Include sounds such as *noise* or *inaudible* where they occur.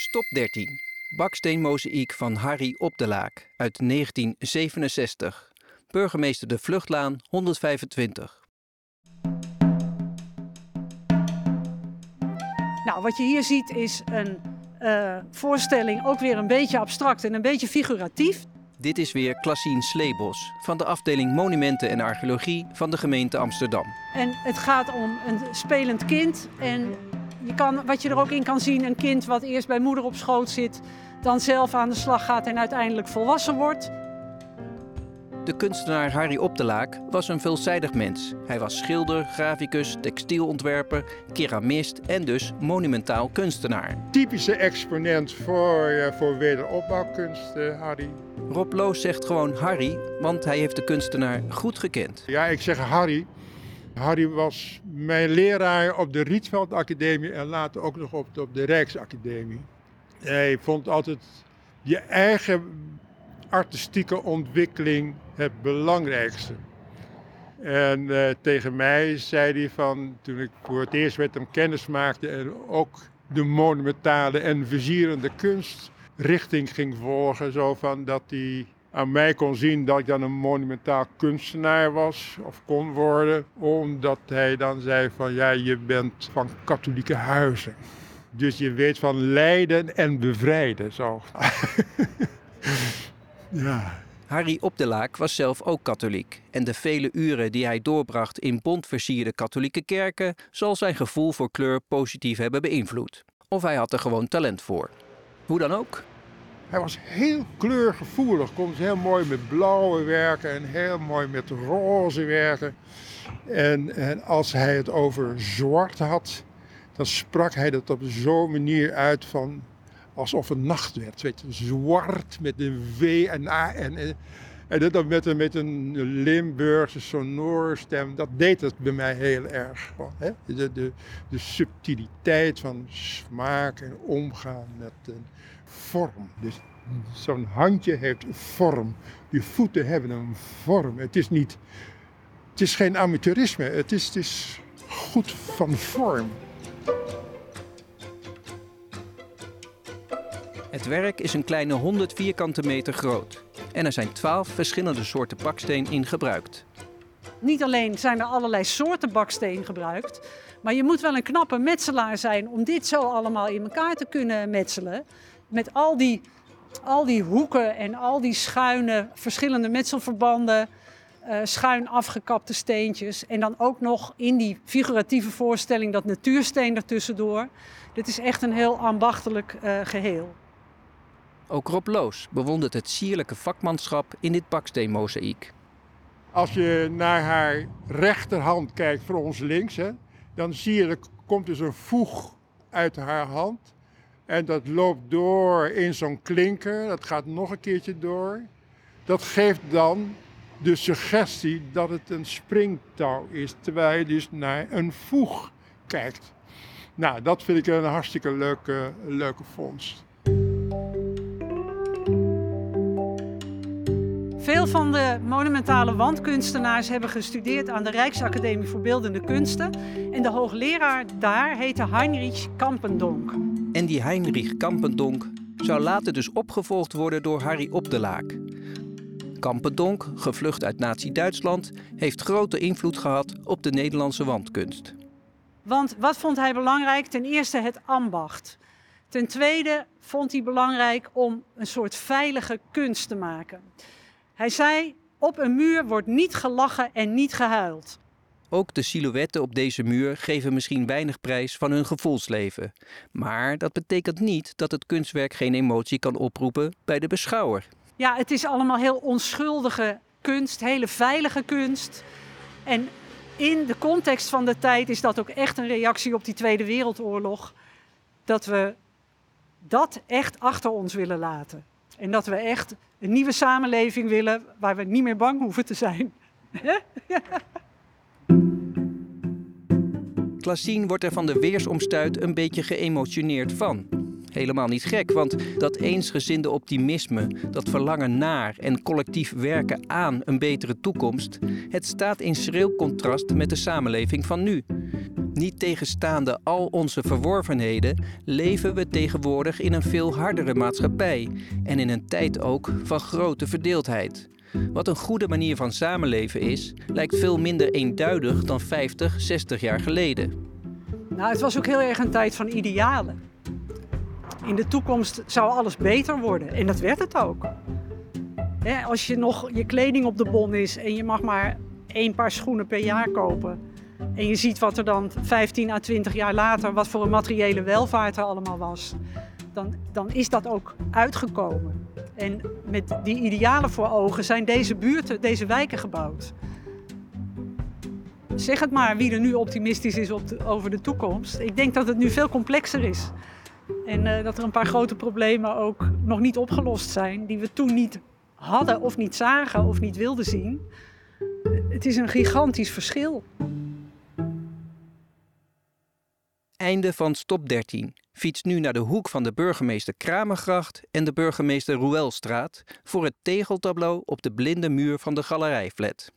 Stop 13. Baksteenmozaïek van Harry Op de Laak uit 1967. Burgemeester de Vluchtlaan 125. Nou, wat je hier ziet is een uh, voorstelling, ook weer een beetje abstract en een beetje figuratief. Dit is weer Klassien Sleebos van de afdeling Monumenten en Archeologie van de gemeente Amsterdam. En het gaat om een spelend kind. En je kan, wat je er ook in kan zien, een kind wat eerst bij moeder op schoot zit, dan zelf aan de slag gaat en uiteindelijk volwassen wordt. De kunstenaar Harry Op de Laak was een veelzijdig mens. Hij was schilder, graficus, textielontwerper, keramist en dus monumentaal kunstenaar. Typische exponent voor, uh, voor wederopbouwkunst, uh, Harry. Rob Loos zegt gewoon Harry, want hij heeft de kunstenaar goed gekend. Ja, ik zeg Harry. Harry was mijn leraar op de Rietveld Academie en later ook nog op de, Rijksacademie. Hij vond altijd je eigen artistieke ontwikkeling het belangrijkste. En uh, tegen mij zei hij van, toen ik voor het eerst met hem kennis maakte en ook de monumentale en versierende kunst richting ging volgen, zo van dat hij aan mij kon zien dat ik dan een monumentaal kunstenaar was of kon worden, omdat hij dan zei van ja, je bent van katholieke huizen. Dus je weet van lijden en bevrijden. Zo. *laughs* ja. Harry Op de Laak was zelf ook katholiek. En de vele uren die hij doorbracht in bontversierde katholieke kerken zal zijn gevoel voor kleur positief hebben beïnvloed. Of hij had er gewoon talent voor. Hoe dan ook, hij was heel kleurgevoelig, kon heel mooi met blauwe werken en heel mooi met roze werken. En, en als hij het over zwart had, dan sprak hij dat op zo'n manier uit van alsof het nacht werd. Weet je, zwart met een W en A en, en, dat dan met een, met een Limburgse sonore stem. Dat deed het bij mij heel erg. Hè? De, de, de subtiliteit van smaak en omgaan met vorm. Dus zo'n handje heeft vorm. Die voeten hebben een vorm. Het is niet... Het is geen amateurisme. Het is, het is goed van vorm. Het werk is een kleine 100 vierkante meter groot. En er zijn 12 verschillende soorten baksteen in gebruikt. Niet alleen zijn er allerlei soorten baksteen gebruikt, maar je moet wel een knappe metselaar zijn om dit zo allemaal in elkaar te kunnen metselen. Met al die, al die hoeken en al die schuine verschillende metselverbanden, uh, schuin afgekapte steentjes. En dan ook nog in die figuratieve voorstelling dat natuursteen ertussendoor. Dit is echt een heel ambachtelijk uh, geheel. Ook Rob Loos bewondert het sierlijke vakmanschap in dit baksteenmozaïek. Als je naar haar rechterhand kijkt, voor ons links, hè, dan zie je er komt dus een voeg uit haar hand. En dat loopt door in zo'n klinker, dat gaat nog een keertje door. Dat geeft dan de suggestie dat het een springtouw is, terwijl je dus naar een voeg kijkt. Nou, dat vind ik een hartstikke leuke, leuke vondst. Veel van de monumentale wandkunstenaars hebben gestudeerd aan de Rijksacademie voor Beeldende Kunsten. En de hoogleraar daar heette Heinrich Kampendonk. En die Heinrich Kampendonk zou later dus opgevolgd worden door Harry Op de Laak. Kampendonk, gevlucht uit Nazi-Duitsland, heeft grote invloed gehad op de Nederlandse wandkunst. Want wat vond hij belangrijk? Ten eerste het ambacht. Ten tweede vond hij belangrijk om een soort veilige kunst te maken. Hij zei: Op een muur wordt niet gelachen en niet gehuild. Ook de silhouetten op deze muur geven misschien weinig prijs van hun gevoelsleven. Maar dat betekent niet dat het kunstwerk geen emotie kan oproepen bij de beschouwer. Ja, het is allemaal heel onschuldige kunst, hele veilige kunst. En in de context van de tijd is dat ook echt een reactie op die Tweede Wereldoorlog. Dat we dat echt achter ons willen laten. En dat we echt een nieuwe samenleving willen waar we niet meer bang hoeven te zijn. *laughs* Klassien wordt er van de weersomstuit een beetje geëmotioneerd van. Helemaal niet gek, want dat eensgezinde optimisme, dat verlangen naar en collectief werken aan een betere toekomst, het staat in schril contrast met de samenleving van nu. Niet tegenstaande al onze verworvenheden, leven we tegenwoordig in een veel hardere maatschappij en in een tijd ook van grote verdeeldheid. Wat een goede manier van samenleven is, lijkt veel minder eenduidig dan 50, 60 jaar geleden. Nou, het was ook heel erg een tijd van idealen. In de toekomst zou alles beter worden en dat werd het ook. Als je nog je kleding op de bon is en je mag maar één paar schoenen per jaar kopen. En je ziet wat er dan 15 à 20 jaar later, wat voor een materiële welvaart er allemaal was. Dan, dan is dat ook uitgekomen. En met die idealen voor ogen zijn deze buurten, deze wijken gebouwd. Zeg het maar wie er nu optimistisch is op over de toekomst. Ik denk dat het nu veel complexer is. En eh, dat er een paar grote problemen ook nog niet opgelost zijn, die we toen niet hadden of niet zagen of niet wilden zien. Het is een gigantisch verschil. Einde van stop 13. Fiets nu naar de hoek van de burgemeester Kramergracht en de burgemeester Roelstraat voor het tegeltableau op de blinde muur van de galerijflat.